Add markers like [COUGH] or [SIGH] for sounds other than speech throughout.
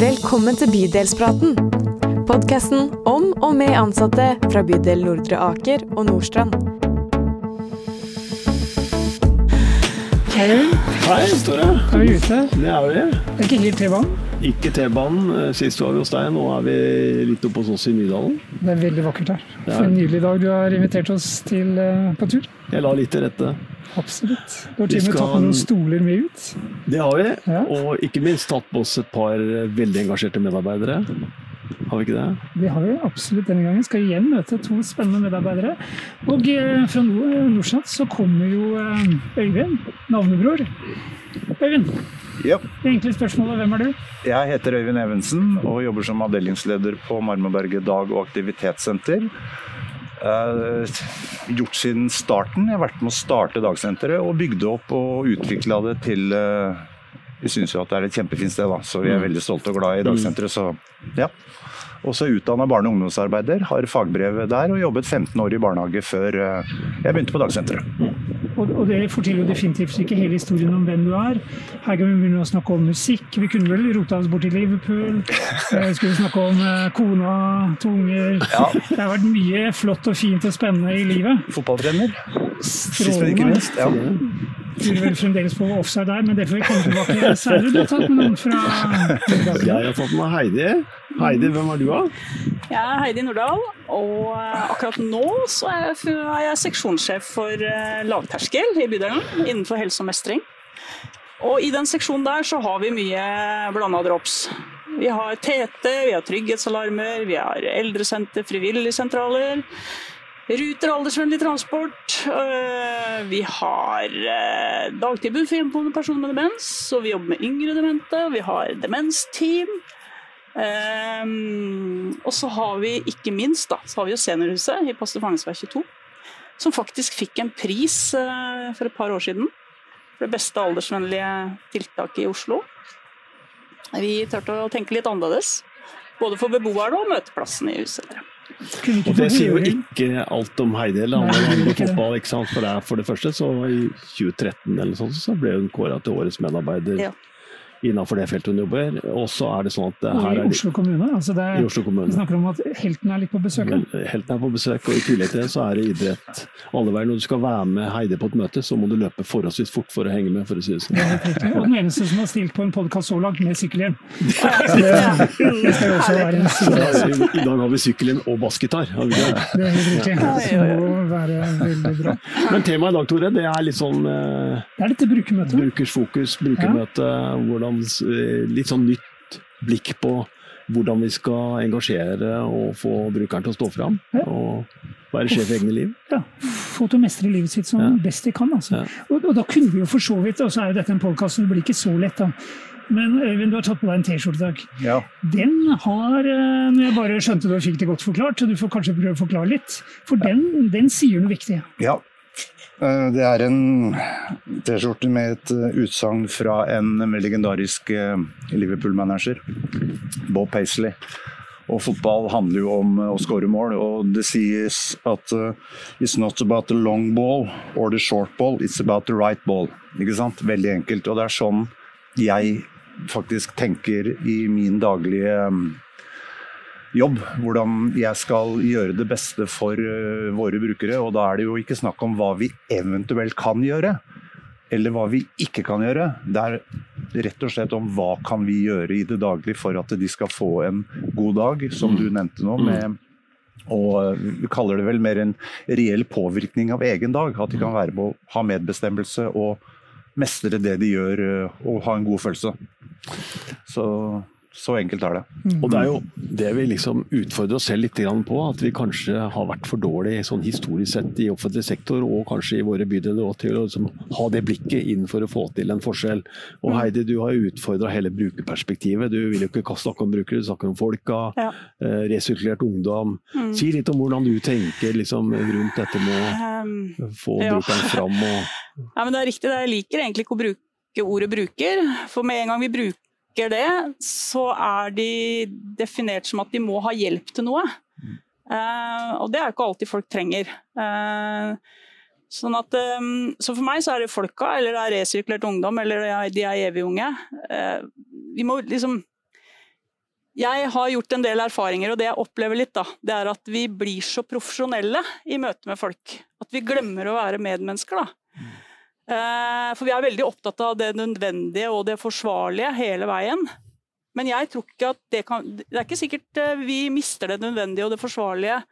Velkommen til Bydelspraten. Podkasten om og med ansatte fra bydel Nordre Aker og Nordstrand. Hei, Hei, Store. er vi ute? Det er vi. Det er ikke helt T-banen. Ikke T-banen. Eh, Sist var vi hos deg, nå er vi litt oppe hos oss i Nydalen. Det er veldig vakkert her. For en nydelig dag du har invitert oss til eh, på tur. Jeg la litt til rette. Absolutt. Du har Vi til og med tatt med noen stoler med ut. Det har vi. Ja. Og ikke minst tatt på oss et par veldig engasjerte medarbeidere. Har vi ikke det? Det har vi absolutt denne gangen. Skal igjen møte to spennende medarbeidere. Og eh, fra Norsat så kommer jo eh, Øyvind, navnebror. Øyvind, Ja, det enkle spørsmålet hvem er du? jeg heter Øyvind Evensen og jobber som avdelingsleder på Marmaberget dag- og aktivitetssenter. Eh, gjort siden starten. Jeg har vært med å starte dagsenteret og bygde opp og utvikla det til eh, Vi syns jo at det er et kjempefint sted, da, så vi er veldig stolte og glad i dagsenteret. Så ja. Også utdanna barne- og ungdomsarbeider, har fagbrev der og jobbet 15 år i barnehage før eh, jeg begynte på dagsenteret. Og, det forteller jo definitivt ikke hele historien om hvem du er. Her kan vi begynne å snakke om musikk. Vi kunne vel rota oss bort til Liverpool. Vi skulle snakke om eh, kona, to unger. Det har vært mye flott og fint og spennende i livet. Fotballtrener, sist, men ikke Strålende. minst. Ja. Lurer vel fremdeles på offside der, men det får vi komme tilbake til senere. Du har tatt med noen fra Jeg har tatt med Heidi. Heidi, hvem er du, da? Jeg er Heidi Nordahl, og akkurat nå så er jeg, er jeg seksjonssjef for eh, lavterskel i bydelen innenfor helse og mestring. Og i den seksjonen der så har vi mye blanda drops. Vi har TT, vi har trygghetsalarmer, vi har eldresenter, frivilligsentraler. Ruter aldersvennlig transport. øh, Vi har øh, dagtilbud for hjemmeboende personer med demens, og vi jobber med yngre demente. Vi har demensteam. Ehm, og så har vi ikke minst da, så har vi jo Seniorhuset i Pastor Fangens 22, som faktisk fikk en pris eh, for et par år siden. For det beste aldersvennlige tiltaket i Oslo. Vi turte å tenke litt annerledes. Både for beboerne og møteplassen i huset. Og det sier jo ikke alt om Heidi. Eller om fotball, ikke sant? For, det, er- for det første, så i 2013 eller sånn, så ble hun kåra til årets medarbeider Ja. Innenfor det feltet hun jobber. Og så er det sånn at her er i er Oslo kommune. Altså det, i Oslo vi snakker om at helten er litt på besøk. Men Helten er på besøk, og i tillegg til det så er det idrett. Alle veier, når du skal være med Heidi på et møte, så må du løpe forholdsvis fort for å henge med, for å si det sånn. Er. Og den eneste som har stilt på en podkast så langt med sykkelhjelm. [LAUGHS] Det, det skal jo også være en side. Ja, I dag har vi sykkelhjelm og bassgitar. det? Det er helt riktig. Det må være veldig bra. Men temaet i dag, Tore, det er litt sånn eh, Det er dette brukermøtet. brukers fokus, brukermøte. Hvordan, eh, litt sånn nytt blikk på hvordan vi skal engasjere og få brukeren til å stå fram. Ja. Og være sjef i egne liv. Ja, få til å mestre livet sitt som Ja. best de kan. Altså. Ja. Og, og da kunne vi jo for så vidt, og så er jo dette en podkast, så det blir ikke så lett, da. Men Øyvind, du har tatt på deg en T-skjorte i dag. Ja. Den har eh, når Jeg bare skjønte du fikk det godt forklart, så du får kanskje prøve å forklare litt. For den, den sier noe viktig. Ja. Eh, Det er en T-skjorte med et eh, utsagn fra en legendarisk eh, Liverpool-manager, Bob Paisley. Og fotball handler jo om å skåre mål, og det sies at it's not about the long ball or the short ball, it's about the right ball. Ikke sant? Veldig enkelt. Og det er sånn jeg faktisk tenker i min daglige eh, jobb. Hvordan jeg skal gjøre det beste for eh, våre brukere. Og da er det jo ikke snakk om hva vi eventuelt kan gjøre, eller hva vi ikke kan gjøre. Det er rett og slett om hva kan vi gjøre i det daglige for at de skal få en god dag, som du nevnte nå. med og eh, vi kaller det vel mer en reell påvirkning av egen dag. At de kan være med å ha medbestemmelse og mestre det de gjør eh, og ha en god følelse. Så, så enkelt er det. Og det er jo det vi liksom utfordrer oss selv litt på, at vi kanskje har vært for dårlige sånn historisk sett i offentlig sektor og kanskje i våre bydeler til å liksom ha det blikket inn for å få til en forskjell. Og Heidi, du har utfordra hele brukerperspektivet. Du vil jo ikke snakke om brukere, du snakker om folka. Ja. eh, Resirkulert ungdom. Si litt om hvordan du tenker liksom, rundt dette med å få um, brukeren fram. og [LAUGHS] Ja, men det er riktig. det. Jeg liker egentlig ikke å bruke ordet bruker. For med en gang vi bruker det, så er de definert som at de må ha hjelp til noe. Eh, og det er jo ikke alltid folk trenger. Eh, sånn at, eh, så for meg så er det folka, eller det er resirkulert ungdom, eller er- de er evig unge. Eh, vi må liksom jeg har gjort en del erfaringer, og det jeg opplever litt, da, det er at vi blir så profesjonelle i møte med folk. At vi glemmer å være medmennesker. da. Eh, for vi er veldig opptatt av det nødvendige og det forsvarlige hele veien. Men jeg tror ikke at det kan Det er ikke sikkert eh, vi mister det nødvendige og det forsvarlige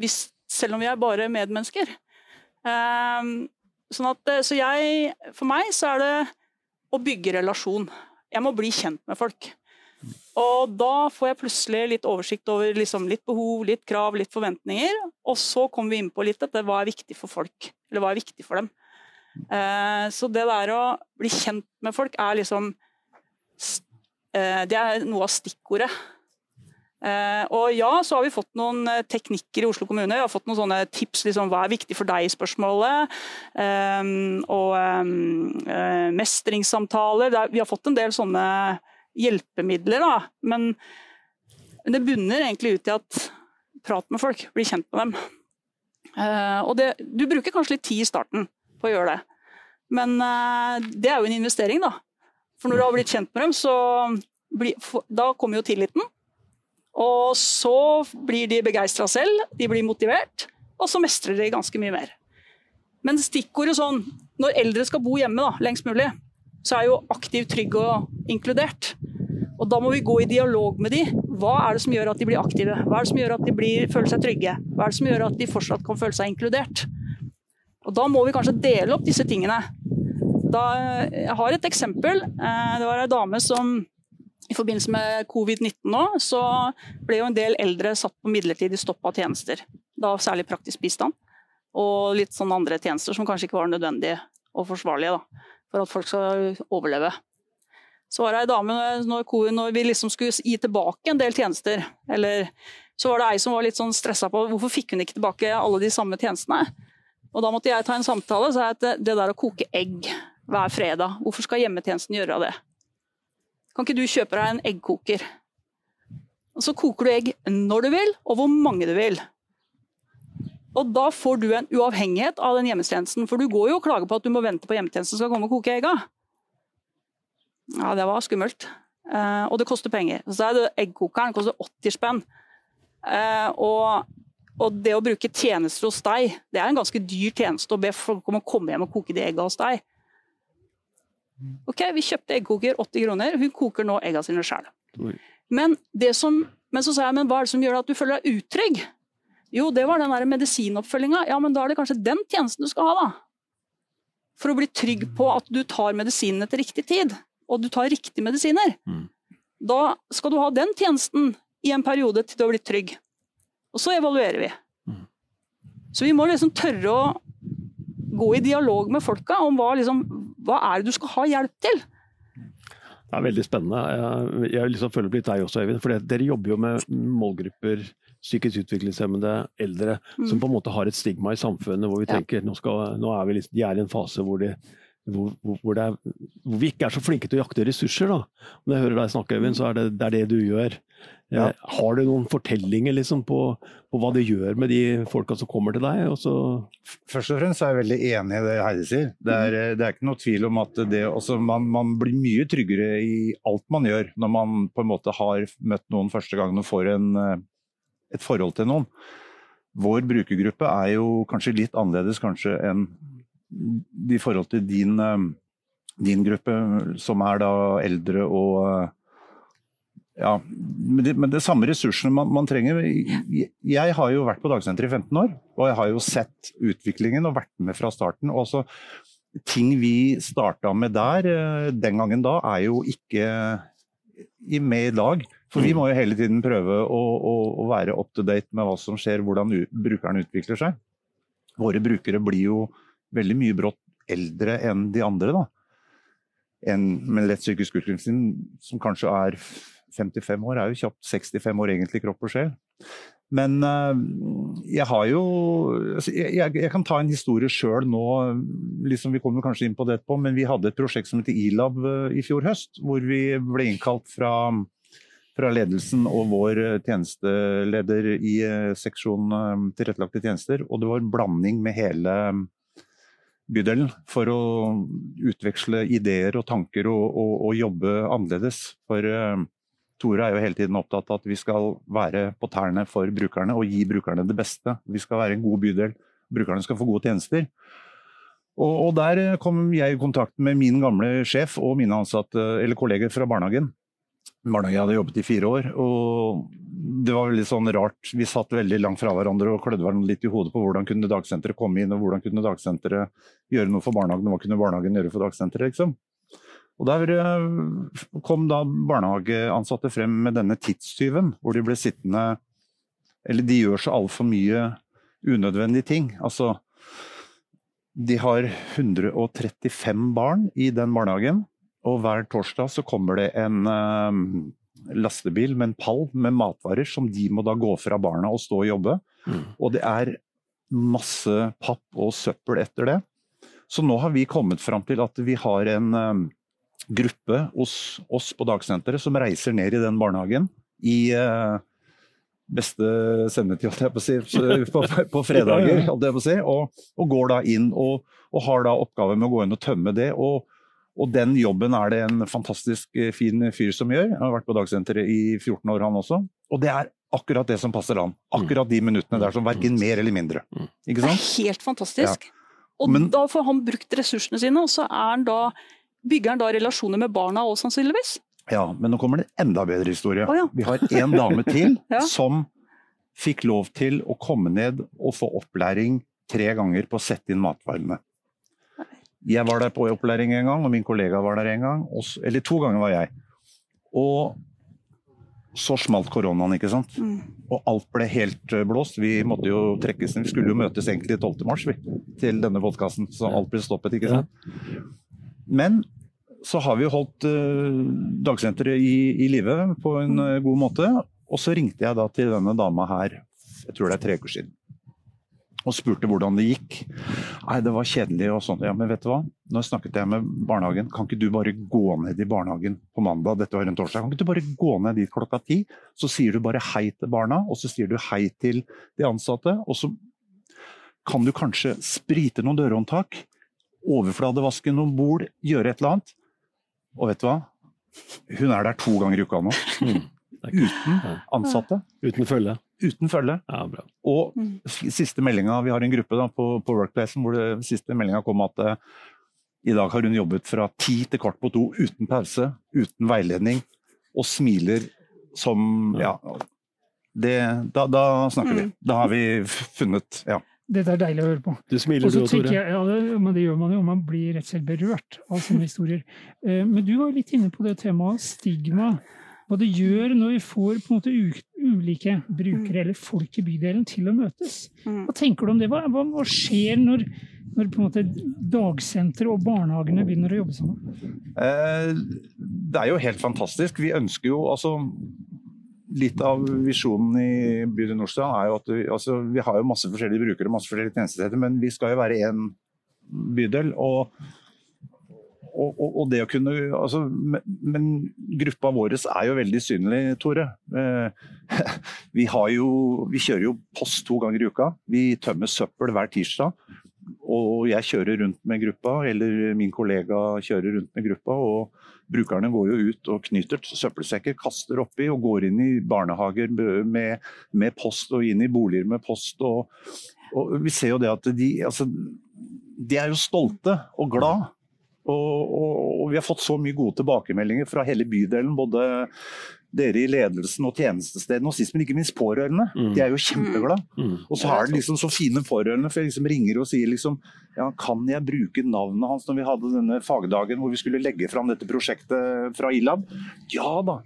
hvis, selv om vi er bare medmennesker. Eh, sånn at, så jeg For meg så er det å bygge relasjon. Jeg må bli kjent med folk. Og da får jeg plutselig litt oversikt over liksom litt behov, litt krav, litt forventninger. Og så kommer vi inn på litt dette hva er viktig for folk, eller hva er viktig for dem. Eh, så det der å bli kjent med folk er liksom eh, Det er noe av stikkordet. Eh, og ja, så har vi fått noen teknikker i Oslo kommune. Vi har fått noen sånne tips liksom, hva er viktig for deg-spørsmålet. Og mestringssamtaler. Vi har fått en del sånne hjelpemidler, da. Men, det bunner egentlig ut i at prat med folk, bli kjent med dem. Og det, du bruker kanskje litt tid i starten på å gjøre det, men uh, det er jo en investering, da. For når du har blitt kjent med dem, så bli, da kommer jo tilliten. Og så blir de begeistra selv, de blir motivert, og så mestrer de ganske mye mer. Men stikkordet sånn, når eldre skal bo hjemme da, lengst mulig, så er jo aktiv, trygg og inkludert. Og Da må vi gå i dialog med de. Hva er det som gjør at de blir aktive? Hva er det som gjør at de blir, føler seg trygge? Hva er det som gjør at de fortsatt kan føle seg inkludert? Og Da må vi kanskje dele opp disse tingene. Da, jeg har et eksempel. Eh, det var ei dame som i forbindelse med covid-19 nå, så ble jo en del eldre satt på midlertidig stopp av tjenester. Da særlig praktisk bistand. Og litt sånne andre tjenester som kanskje ikke var nødvendige og forsvarlige. Da for at folk skal overleve. Så var det ei dame når, når, vi liksom skulle gi tilbake en del tjenester, eller så var det ei som var litt sånn stressa på hvorfor fikk hun ikke tilbake alle de samme tjenestene. Og Da måtte jeg ta en samtale og sa at det, der å koke egg hver fredag, hvorfor skal hjemmetjenesten gjøre det? Kan ikke du kjøpe deg en eggkoker? Og Så koker du egg når du vil, og hvor mange du vil. Og da får du en uavhengighet av den hjemmetjenesten. For du går jo og klager på at du må vente på hjemmetjenesten skal komme og koke egga. Ja, det var skummelt. Eh, og det koster penger. Så er det eggkokeren koster 80 spenn. Eh, og, og, det å bruke tjenester hos deg, det er en ganske dyr tjeneste å be folk om å komme hjem og koke de egga hos deg. Ok, vi kjøpte eggkoker, 80 kroner. Hun koker nå egga sine sjøl. Men, men så sa jeg, men hva er det som gjør at du føler deg utrygg? Jo, det var den medisinoppfølginga. Ja, men da er det kanskje den tjenesten du skal ha, da. For å bli trygg på at du tar medisinene til riktig tid, og du tar riktige medisiner. Mm. Da skal du ha den tjenesten i en periode til du har blitt trygg. Og så evaluerer vi. Mm. Så vi må liksom tørre å gå i dialog med folka om hva, liksom, hva er det du skal ha hjelp til. Det er veldig spennende. Jeg, jeg liksom følger litt deg også, Eivind. For dere jobber jo med målgrupper psykisk utviklingshemmede eldre mm. som på en måte har et stigma i samfunnet hvor vi tenker nå, skal, nå er vi liksom, de er i en fase hvor, de, hvor, hvor, er, hvor, vi ikke er så flinke til å jakte ressurser. Da. Når jeg hører deg snakke, Øyvind, så er det, det er det du gjør. Ja. Eh, har du noen fortellinger liksom, på, på, hva det gjør med de folka som kommer til deg? Først og fremst er jeg veldig enig i det Heidi sier. Det er, mm. det er ikke noe tvil om at det, også, man, man, blir mye tryggere i alt man gjør når man på en måte har møtt noen første gang og får en eh, et forhold til noen. Vår brukergruppe er jo kanskje litt annerledes kanskje enn i forhold til din, eh, din gruppe, som er da eldre og eh, ja, men det, men det samme ressursene man, man, trenger. Jeg har jo vært på dagsenteret i 15 år, og jeg har jo sett utviklingen og vært med fra starten. Også, ting vi starta med der eh, den gangen da, er jo ikke med i dag. For vi mm. må jo hele tiden prøve å, å, å være up to date med hva som skjer, hvordan brukeren utvikler seg. Våre brukere blir jo veldig mye brått eldre enn de andre. da. En med lett psykisk utviklingssyn som kanskje er 55 år, er jo kjapt 65 år egentlig kropp og sjel. Men uh, jeg har jo altså, jeg, jeg, kan ta en historie sjøl nå, liksom vi kommer kanskje inn på det etterpå, men vi hadde et prosjekt som heter ILAB eh, i fjor høst. Hvor vi ble innkalt fra fra ledelsen og vår eh, tjenesteleder i seksjonen seksjon eh, tilrettelagte tjenester. Og det var en blanding med hele bydelen for å utveksle ideer og tanker og, og, og jobbe annerledes. For Tore er jo hele tiden opptatt av at vi skal være på tærne for brukerne og gi brukerne det beste. Vi skal være en god bydel. Brukerne skal få gode tjenester. Og, og der kom jeg i kontakt med min gamle sjef og mine ansatte, eller kolleger fra barnehagen. Barnehage hadde jobbet i fire år, og det var veldig sånn rart. Vi satt veldig langt fra hverandre og klødde hverandre litt i hodet på hvordan kunne dagsenteret komme inn, og hvordan kunne dagsenteret gjøre noe for barnehagen, og hva kunne barnehagen gjøre for dagsenteret, liksom. Og Der eh, kom da barnehageansatte frem med denne tidstyven, hvor de ble sittende Eller de gjør så altfor mye unødvendige ting. Altså, de har 135 barn i den barnehagen, og hver torsdag så kommer det en uh, lastebil med en pall med matvarer som de må da gå fra barna og stå og jobbe. Mm. Og det er masse papp og søppel etter det. Så nå har vi kommet fram til at vi har en um, gruppe hos oss på dagsenteret som reiser ned i den barnehagen i uh, beste sendetid, på å si, [LAUGHS] på, på fredager, holdt jeg på å si, og, og går da inn og, og, har da oppgave med å gå inn og tømme det. og og den jobben er det en fantastisk eh, fin fyr som gjør. Han har vært på dagsenteret i 14 år, han også. Og det er akkurat det som passer han. Akkurat de minuttene der som verken mer eller mindre. Ikke sant? Det er helt fantastisk. Ja. Og Men, da får han brukt ressursene sine, og så er han da Bygger han da relasjoner med barna òg, sannsynligvis? Ja, men nå kommer det en enda bedre historie. Oh, ja. Vi har en dame til [LAUGHS] ja. som fikk lov til å komme ned og få opplæring tre ganger på å sette inn matvarene. Jeg var der på opplæring en gang, og min kollega var der en gang. Eller to ganger var jeg. Og så smalt koronaen, ikke sant. Mm. Og alt ble helt eh, blåst. Vi måtte jo trekkes. Vi skulle jo møtes egentlig 12. mars vi, til denne podkasten, så alt ble stoppet, ikke sant. Men så har vi holdt uh, dagsenteret i, i live på en uh, god måte. Og så ringte jeg da til denne dama her, jeg tror det er tre uker siden. Og spurte hvordan det gikk. Nei, det var kjedelig og sånn. Ja, men vet du hva. Nå snakket jeg med barnehagen. Kan ikke du bare gå ned i barnehagen på mandag? Dette var en torsdag. Kan ikke du bare gå ned dit klokka ti? Så sier du bare hei til barna, og så sier du hei til de ansatte. Og så kan du kanskje sprite noen dørhåndtak overfladevaske noen bord, gjøre et eller annet. Og vet du hva? Hun er der to ganger i uka nå. Mm. Uten ansatte. Uten følge. Uten følge. Ja, og mm. siste meldinga, vi har en gruppe da, på, på Workplacen hvor det siste meldinga kom at uh, i dag har hun jobbet fra ti til kvart på to uten pause, uten veiledning, og smiler som Ja. Det, da, da, snakker vi. Mm. Da har vi funnet Ja. Dette er deilig å høre på. Du smiler du òg, Tore. Jeg, ja, det, men det gjør man jo. Man blir rett og slett berørt av sånne historier. Eh, men du var litt inne på det temaet stigma. Hva det gjør når vi får på en måte ulike brukere mm. eller folk i bydelen til å møtes. Mm. Hva tenker du om det? Hva, hva, hva skjer når, når på en måte dagsenteret og barnehagene begynner å jobbe sammen? Eh, det er jo helt fantastisk. Vi ønsker jo altså litt av visjonen i bydel Nordstrand er jo at vi, altså, vi har jo masse forskjellige brukere masse forskjellige tjenestesteder, men vi skal jo være én bydel. og og, og, og, det å kunne altså, men, men, gruppa vår er jo veldig synlig, Tore. Eh, [LAUGHS] vi, jo, vi, kjører jo post to ganger i uka. Vi tømmer søppel hver tirsdag. Og jeg kjører rundt med gruppa, eller min kollega kjører rundt med gruppa. og Brukerne går jo ut og knyter søppelsekker, kaster oppi og går inn i barnehager med, med post og inn i boliger med post. Og, og vi ser jo det at de, altså, de er jo stolte og glad. Og, og, og, vi har fått så mye gode tilbakemeldinger fra hele bydelen. Både dere i ledelsen og tjenestestedene, og sist, men ikke minst pårørende. Mm. De er jo kjempeglade. Mm. mm. Og så er det liksom så fine pårørende, for jeg liksom ringer og sier liksom ja, Kan jeg bruke navnet hans når vi hadde denne fagdagen hvor vi skulle legge fram dette prosjektet fra Ilab? Ja da.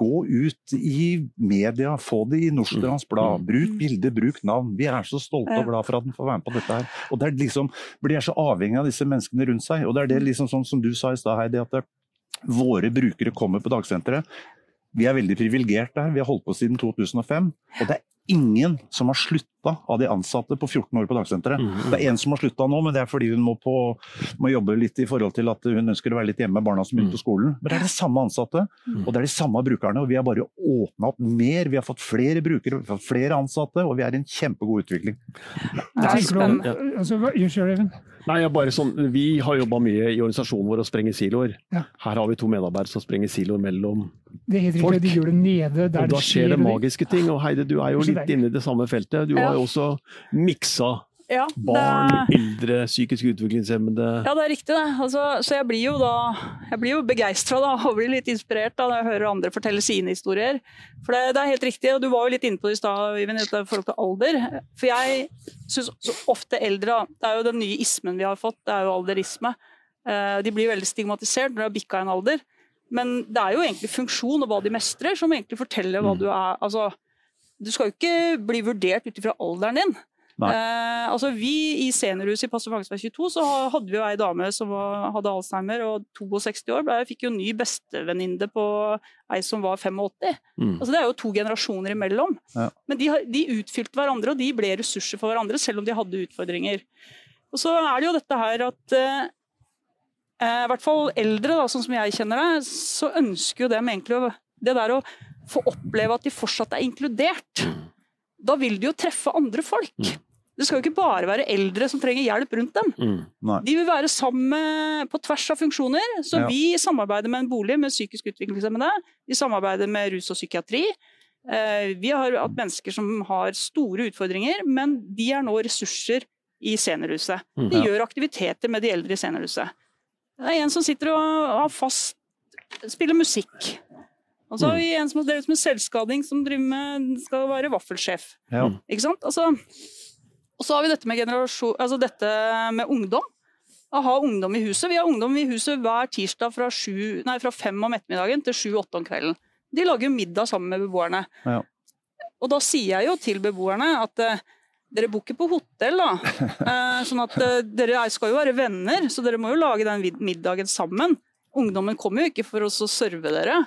Gå ut i media, få det i Norsk Blad. Mm. Bruk bilde, bruk navn. Vi er så stolte og glad for at den får være med på dette her. Og det er liksom, blir jeg så avhengig av disse menneskene rundt seg. Og det er det liksom sånn som du sa i stad, Heidi, at det, våre brukere kommer på dagsenteret. Vi er veldig privilegerte her. Vi har holdt på siden 2005. Og det er ingen som har slutta av de ansatte på 14 år på dagsenteret. Mm. Det er en som har slutta nå, men det er fordi hun må, på, må, jobbe litt i forhold til at hun ønsker å være litt hjemme med barna som begynner på mm. skolen. Men det er de samme ansatte, mm. og det er de samme brukerne. Og vi har bare åpna opp mer. Vi har fått flere brukere, vi har fått flere ansatte, og vi er i en kjempegod utvikling. Det om, altså, Unnskyld, Even. Nei, bare sånn, Vi har jobba mye i organisasjonen vår å sprenge siloer. Ja. Her har vi to medarbeidere som sprenger siloer mellom Det heter Folk. de gjør det nede der Og da skjer det magiske ting. Og Heide, du er jo litt inne i det samme feltet. Du har jo også miksa Ja, barn, eldre, psykisk utviklingshemmede. Ja, det er riktig det. Altså, så jeg blir jo da jeg blir jo begeistra og blir litt inspirert da, når jeg hører andre fortelle sine historier. For det, det er helt riktig, og du var jo litt inne på det i stad, Øyvind, i forhold til alder. For jeg syns så ofte eldre Det er jo den nye ismen vi har fått, det er jo alderisme. Eh, De blir veldig stigmatisert når de har bikka en alder. Men det er jo egentlig funksjon og hva de mestrer, som egentlig forteller hva du er. Altså, du skal jo ikke bli vurdert ut ifra alderen din. Eh, altså vi I seniorhuset i Pastor Fagsvei 22 så hadde vi jo ei dame som var, hadde alzheimer og 62 år. Jeg fikk jo ny bestevenninne på ei som var 85. Mm. Altså Det er jo to generasjoner imellom. Ja. Men de, har- de utfylte hverandre, og de ble ressurser for hverandre, selv om de hadde utfordringer. Og så er det jo dette her at eh, eh, i hvert fall eldre, da, sånn som jeg kjenner det, så ønsker jo dem egentlig å Det der å få oppleve at de fortsatt er inkludert. Da vil de jo treffe andre folk. Det skal jo ikke bare være eldre som trenger hjelp rundt dem. Mm. De vil være sammen på tvers av funksjoner. Så Ja. vi samarbeider med en bolig med psykisk utviklingshemmede. Vi samarbeider med rus og psykiatri. Eh, Vi har hatt mennesker som har store utfordringer, men de er nå ressurser i seniorhuset. Mm. De Ja. gjør aktiviteter med de eldre i seniorhuset. Det er en som sitter og har fast spiller musikk. Og så har vi en som har drevet med selvskading, som driver med, skal være vaffelsjef. Ja. Ikke sant? Altså, og så har vi dette med, altså dette med ungdom. Å ha ungdom i huset. Vi har ungdom i huset hver tirsdag fra, sju, nei, fra fem om ettermiddagen til sju-åtte om kvelden. De lager middag sammen med beboerne. Ja. Og da sier jeg jo til beboerne at eh, dere bor ikke på hotell, da. [LAUGHS] Eh, sånn at eh, dere er- skal jo være venner, så dere må jo lage den middagen sammen. Ungdommen kommer jo ikke for oss å serve dere.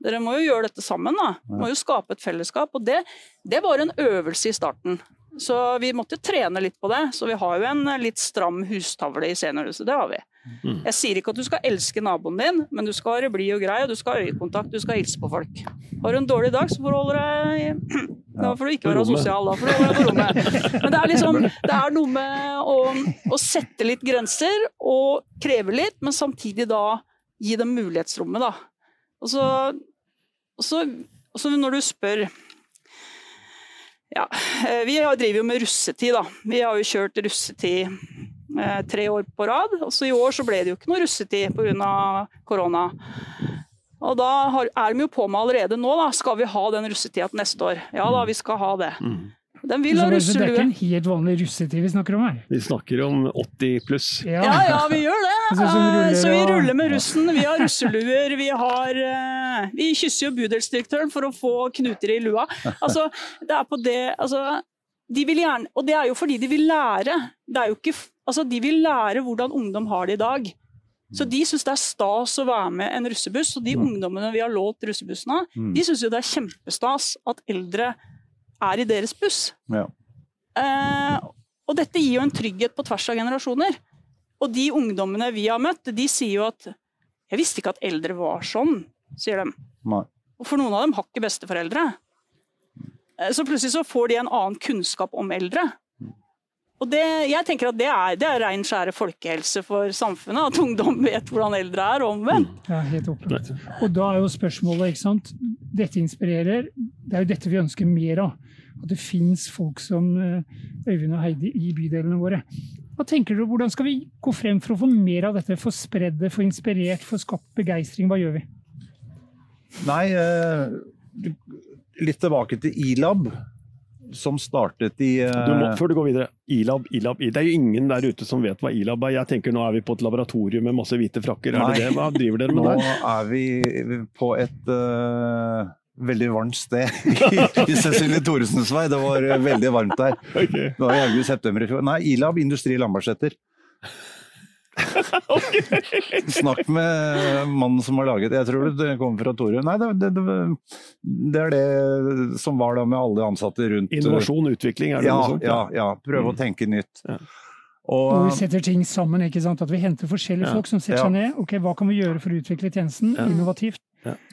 Dere må jo gjøre dette sammen, da. Må jo skape et fellesskap. Og det, det var en øvelse i starten. Så vi måtte trene litt på det. Så vi har jo en eh, litt stram hustavle i seniorhuset. Det har vi. Mm. Jeg sier ikke at du skal elske naboen din, men du skal være blid og grei, og du skal ha øyekontakt, du skal hilse på folk. Har du en dårlig dag, så får du holde deg [CLEARS THROAT] Da får du ikke være sosial, da får du holde deg på rommet. Men det er liksom Det er noe med å, å sette litt grenser og kreve litt, men samtidig da gi dem mulighetsrommet, da. Og så, og så, og så når du spør Ja, eh, vi driver jo med russetid, da. Vi har jo kjørt russetid eh, tre år på rad. Og så i år så ble det jo ikke noe russetid pga. korona. Og da er de jo på med allerede nå, da. Skal vi ha den russetida til neste år? Ja da, vi skal ha det. Mm. Den vil ha russelue. det er ikke en helt vanlig russetid vi snakker om her. Vi snakker om 80 pluss. Ja. Ja, ja, vi gjør det. Så vi ruller med russen. Vi har russeluer. Vi har eh, Vi kysser jo bydelsdirektøren for å få knuter i lua. Altså, det er på det Altså, de vil gjerne Og det er jo fordi de vil lære. Det er jo ikke Altså, de vil lære hvordan ungdom har det i dag. Så de syns det er stas å være med en russebuss. Og de ungdommene vi har lånt russebussen av, Mm. de syns jo det er kjempestas at eldre er i deres buss. Ja. Eh, og dette gir jo en trygghet på tvers av generasjoner. Og de ungdommene vi har møtt, de sier jo at 'jeg visste ikke at eldre var sånn', sier de. Nei. Og for noen av dem har ikke besteforeldre. Eh, Så plutselig så får de en annen kunnskap om eldre. Og det, jeg tenker at det er, det er rein skjære folkehelse for samfunnet, at ungdom vet hvordan eldre er, og omvendt. Ja, helt opplagt. Og da er jo spørsmålet, ikke sant. Dette inspirerer. Det er jo dette vi ønsker mer av. At det fins folk som eh, Øyvind og Heidi i bydelene våre. Hva tenker dere, Hvordan skal vi gå frem for å få mer av dette? Få spredd det, få inspirert, få skapt begeistring? Hva gjør vi? Nei, eh, litt tilbake til Ilab, som startet i uh... Du må, før du går videre, ILAB, ILAB Det er jo ingen der ute som vet hva ILAB er. Jeg tenker nå er vi på et laboratorium med masse hvite frakker. Er Nei. det det? Hva driver dere [LAUGHS] med Nå der? er vi på et uh, veldig varmt sted [LAUGHS] i Cecilie Thoresens vei. Det var eh, veldig varmt der. [LAUGHS] Okay. Det var i august-september i fjor. Nei, Ilab Industri Lambertseter. [LAUGHS] Snakk med mannen som har laget Jeg tror det kommer fra Tore. Nei, det, det, det, det er det som var da med alle ansatte rundt. Innovasjon Innovasjon, utvikling, er det Ja, noe sånt? ja, ja. Prøve å tenke nytt. Ja. Og, Og vi setter ting sammen. ikke sant? At vi henter forskjellige Ja. folk som setter Ja. seg ned. ok, Hva kan vi gjøre for å utvikle tjenesten Ja. innovativt?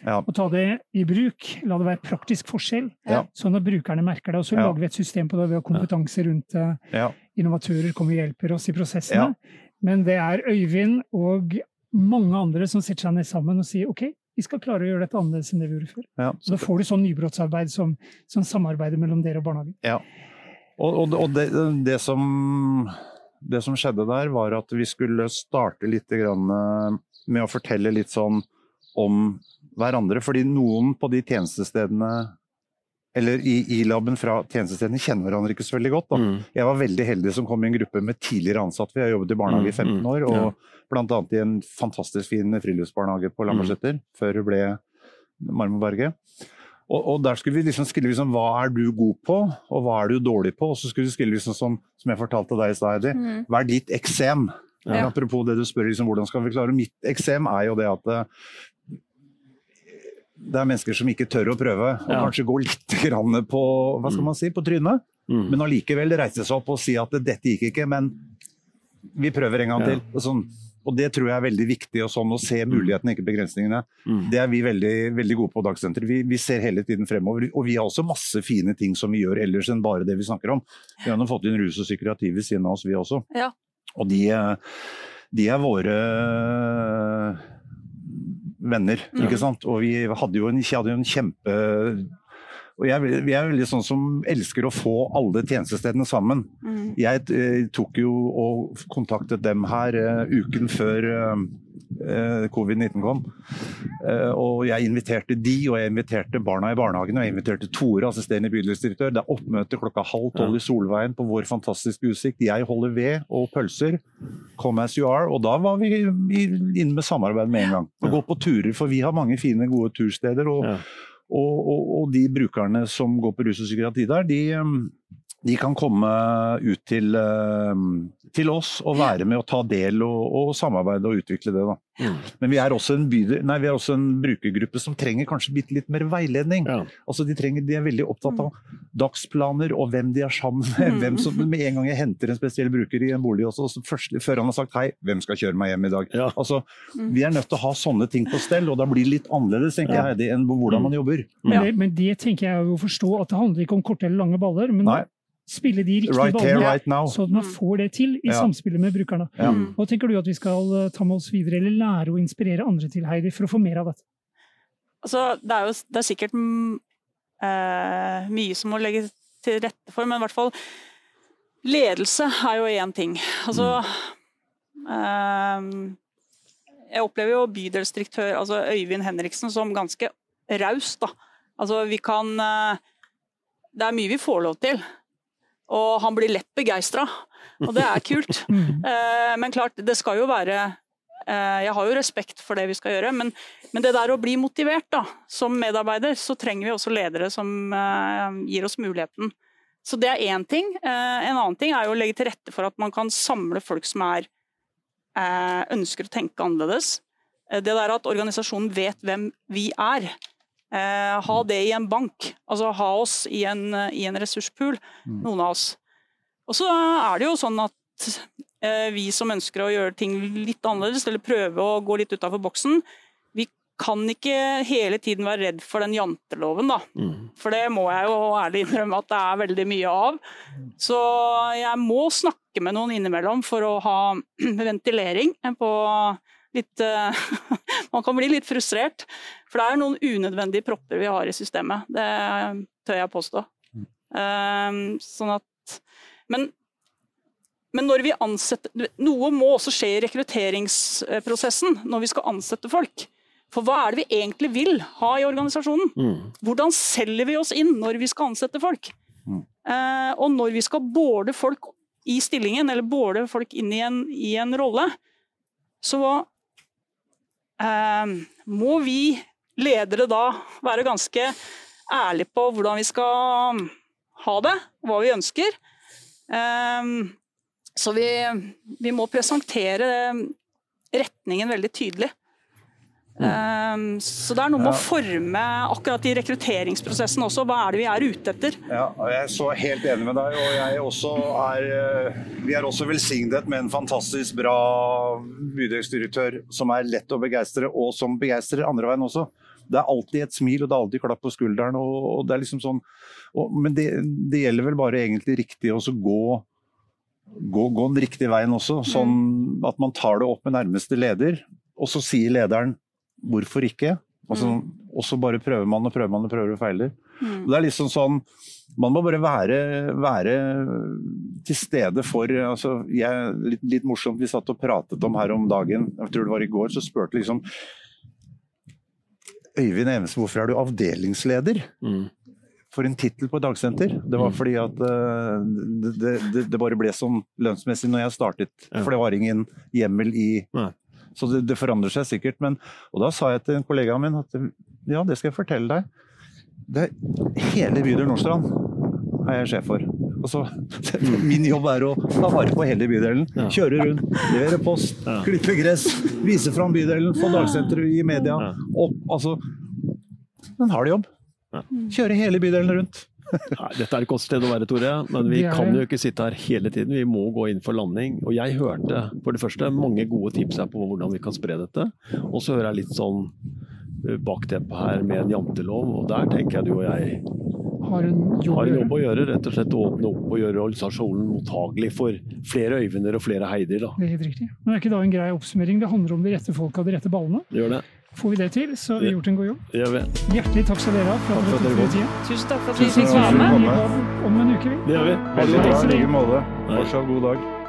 Ja. Og ta det i bruk. La det være praktisk forskjell, Ja. sånn at brukerne merker det. Og så Ja. lager vi et system på det. Vi har kompetanse rundt det. ja. Innovatører kommer og hjelper oss i prosessene. Men det er Øyvind og mange andre som setter seg ned sammen og sier OK, vi skal klare å gjøre dette annerledes enn det vi gjorde før. Ja. Så da får du sånn nybrottsarbeid som, som samarbeider mellom dere og barnehagen. Ja. Og, og, og det, det, som, det, som, skjedde der, var at vi skulle starte litt med å fortelle litt sånn om hverandre. Fordi noen på de tjenestestedene eller i, i laben fra tjenestestedene kjenner hverandre ikke så veldig godt. Mm. Jeg var veldig heldig som kom i en gruppe med tidligere ansatte. Vi har jobbet i barnehage i 15 mm, mm. år. og ja. Bl.a. i en fantastisk fin friluftsbarnehage på Lambertseter, mm. før hun ble Marmorberget. Og, og, der skulle vi liksom skrive liksom, hva er du god på, og hva er du dårlig på. Og så skulle vi skrive liksom som, som jeg fortalte deg i stad, mm. hva er ditt eksem? Ja. Apropos det du spør, liksom, hvordan skal vi klare Mitt eksem er jo det at eh, det er mennesker som ikke tør å prøve, og ja. kanskje går litt på, hva skal mm. man si, på trynet. Mm. Men allikevel reise seg opp og si at dette gikk ikke, men vi prøver en gang ja. til. Og, sånn. og, Det tror jeg er veldig viktig, sånn, å se mm. mulighetene, ikke begrensningene. Mm. Det er vi veldig, veldig gode på Dagsenteret. Vi, vi, ser hele tiden fremover. Og vi har også masse fine ting som vi gjør ellers enn bare det vi snakker om. Vi har nå fått inn rus og psykiatri ved siden av oss, vi også. Ja. Og de, de er våre venner. Mm. ikke sant? Og vi hadde jo en, hadde jo en kjempe og jeg, jeg, er veldig sånn som elsker å få alle tjenestestedene sammen. Mm. Jeg eh, tok jo og kontaktet dem her uh, uken før uh, uh, covid-19 kom. og jeg inviterte de, og jeg inviterte barna i barnehagen, og jeg inviterte Tore, assisterende bydelsdirektør. Det er oppmøte klokka halv tolv i Solveien på vår fantastiske utsikt. Jeg holder ved og pølser. Come as you are. Og da var vi inne med samarbeid med en gang. Og gå på turer, for vi har mange fine, gode tursteder. og ja og, og, og, de brukerne som går på rus og psykiatri der, de, de kan komme ut til, til oss og være med og ta del og, og samarbeide og utvikle det. Mm. Men vi er, by, nei, vi er, også en brukergruppe som trenger kanskje bitte litt mer veiledning. Ja. Altså de, trenger, de, er veldig opptatt av dagsplaner og hvem de er sammen med. Hvem som, med en gang jeg henter en spesiell bruker i en bolig, også, først, før han har sagt hei, hvem skal kjøre meg hjem i dag? Ja. Altså, vi er nødt til å ha sånne ting på stell, og da blir det litt annerledes tenker ja. jeg, enn hvordan man jobber. Men det, men det, tenker jeg å forstå, at det handler ikke om korte eller lange baller. men Nei spille de riktige right ballene, right så man mm. får det til i ja. samspillet med brukerne. Ja. Mm. Hva tenker du at vi skal eh, ta med oss videre, eller lære å inspirere andre til, Heidi, for å få mer av dette? Altså, det er jo det er sikkert uh, mye som må legge til rette for, men i hvert fall ledelse er jo én ting. Altså uh, Jeg opplever jo bydelsdirektør altså Øyvind Henriksen som ganske raus, da. Altså, vi kan uh, Det er mye vi får lov til. Og han blir lett begeistra, og det er kult. [LAUGHS] Eh, men klart, det skal jo være eh, Jeg har jo respekt for det vi skal gjøre, men, men, det der å bli motivert da, som medarbeider, så trenger vi også ledere som eh, gir oss muligheten. Så det er én ting. En annen ting er jo å legge til rette for at man kan samle folk som er, ønsker å tenke annerledes. Det der at organisasjonen vet hvem vi er. Eh, ha det i en bank. Altså ha oss i en, i en ressurspool, mm. noen av oss. Og så er det jo sånn at eh, vi som ønsker å gjøre ting litt annerledes, eller prøve å gå litt utafor boksen, vi kan ikke hele tiden være redd for den janteloven, da. Mm. For det må jeg jo ærlig innrømme at det er veldig mye av. Så jeg må snakke med noen innimellom for å ha [CLEARS THROAT] ventilering på litt uh, [LAUGHS] Man kan bli litt frustrert. For det er noen unødvendige propper vi har i systemet. Det tør jeg påstå. Um, sånn at Men men når vi ansetter Noe må også skje i rekrutteringsprosessen når vi skal ansette folk. For hva er det vi egentlig vil ha i organisasjonen? Mm. Hvordan selger vi oss inn når vi skal ansette folk? Mm. Eh, og når vi skal båle folk i stillingen, eller båle folk inn i en, i en rolle, så eh, må vi ledere da være ganske ærlige på hvordan vi skal ha det, hva vi ønsker. Eh, så vi, vi, må presentere retningen veldig tydelig. Um, så det er noe med ja. å forme akkurat i rekrutteringsprosessen også. Hva er det vi er ute etter? Ja, jeg er så helt enig med deg. og jeg også er, eh, Vi er også velsignet med en fantastisk bra bydelsdirektør som er lett å begeistre, og som begeistrer andre veien også. Det er alltid et smil og det er alltid klapp på skulderen. Og, og det er liksom sånn, og, men det, det, gjelder vel bare egentlig riktig å gå gå, gå den riktige veien også. Sånn at man tar det opp med nærmeste leder, og så sier lederen hvorfor ikke? Og så, og så bare prøver man og prøver man og prøver og feiler. Mm. Det er liksom sånn Man må bare være, være til stede for altså, jeg, litt, litt morsomt, vi satt og pratet om her om dagen, jeg tror det var i går, så spurte liksom Øyvind Evensen, hvorfor er du avdelingsleder? Mm. For en tittel på et dagsenter. Det var Mm. fordi at uh, det, det, det bare ble sånn lønnsmessig når jeg startet. Ja. For det var ingen hjemmel i Nei. Så det, det forandrer seg sikkert. Men, og da sa jeg til en kollega min at ja, det skal jeg fortelle deg. Det hele bydel Nordstrand er jeg sjef for. Og så, [LAUGHS] min jobb er å ta vare på hele bydelen. Ja. Kjøre rundt, levere post, Ja. klippe gress, vise fram bydelen, få dagsenter i media. Ja. Opp, altså En hard jobb. Ja. Kjøre hele bydelen rundt. Nei, dette er et godt sted å være, Tore, men vi kan jo ikke sitte her hele tiden. Vi må gå inn for landing. Og jeg hørte for det første mange gode tips her på hvordan vi kan spre dette. Og så hører jeg litt sånn eh, bakteppe her med en jantelov, og der tenker jeg du og jeg Har en jobb har en jobb å gjøre. Rett og slett å åpne opp og gjøre organisasjonen mottagelig for flere Øyvinder og flere Heider. Da. Det er helt riktig. Men er ikke da en grei oppsummering? Det handler om de rette folka og de rette ballene. Gjør det. Får vi det til, så har vi gjort en god jobb. Hjertelig takk skal dere ha for Takk at for at dere tok dere. Tusen takk for at vi fikk være med. Vi har om en uke, vi. Det gjør vi. Veldig bra. I like måte. Fortsatt god dag.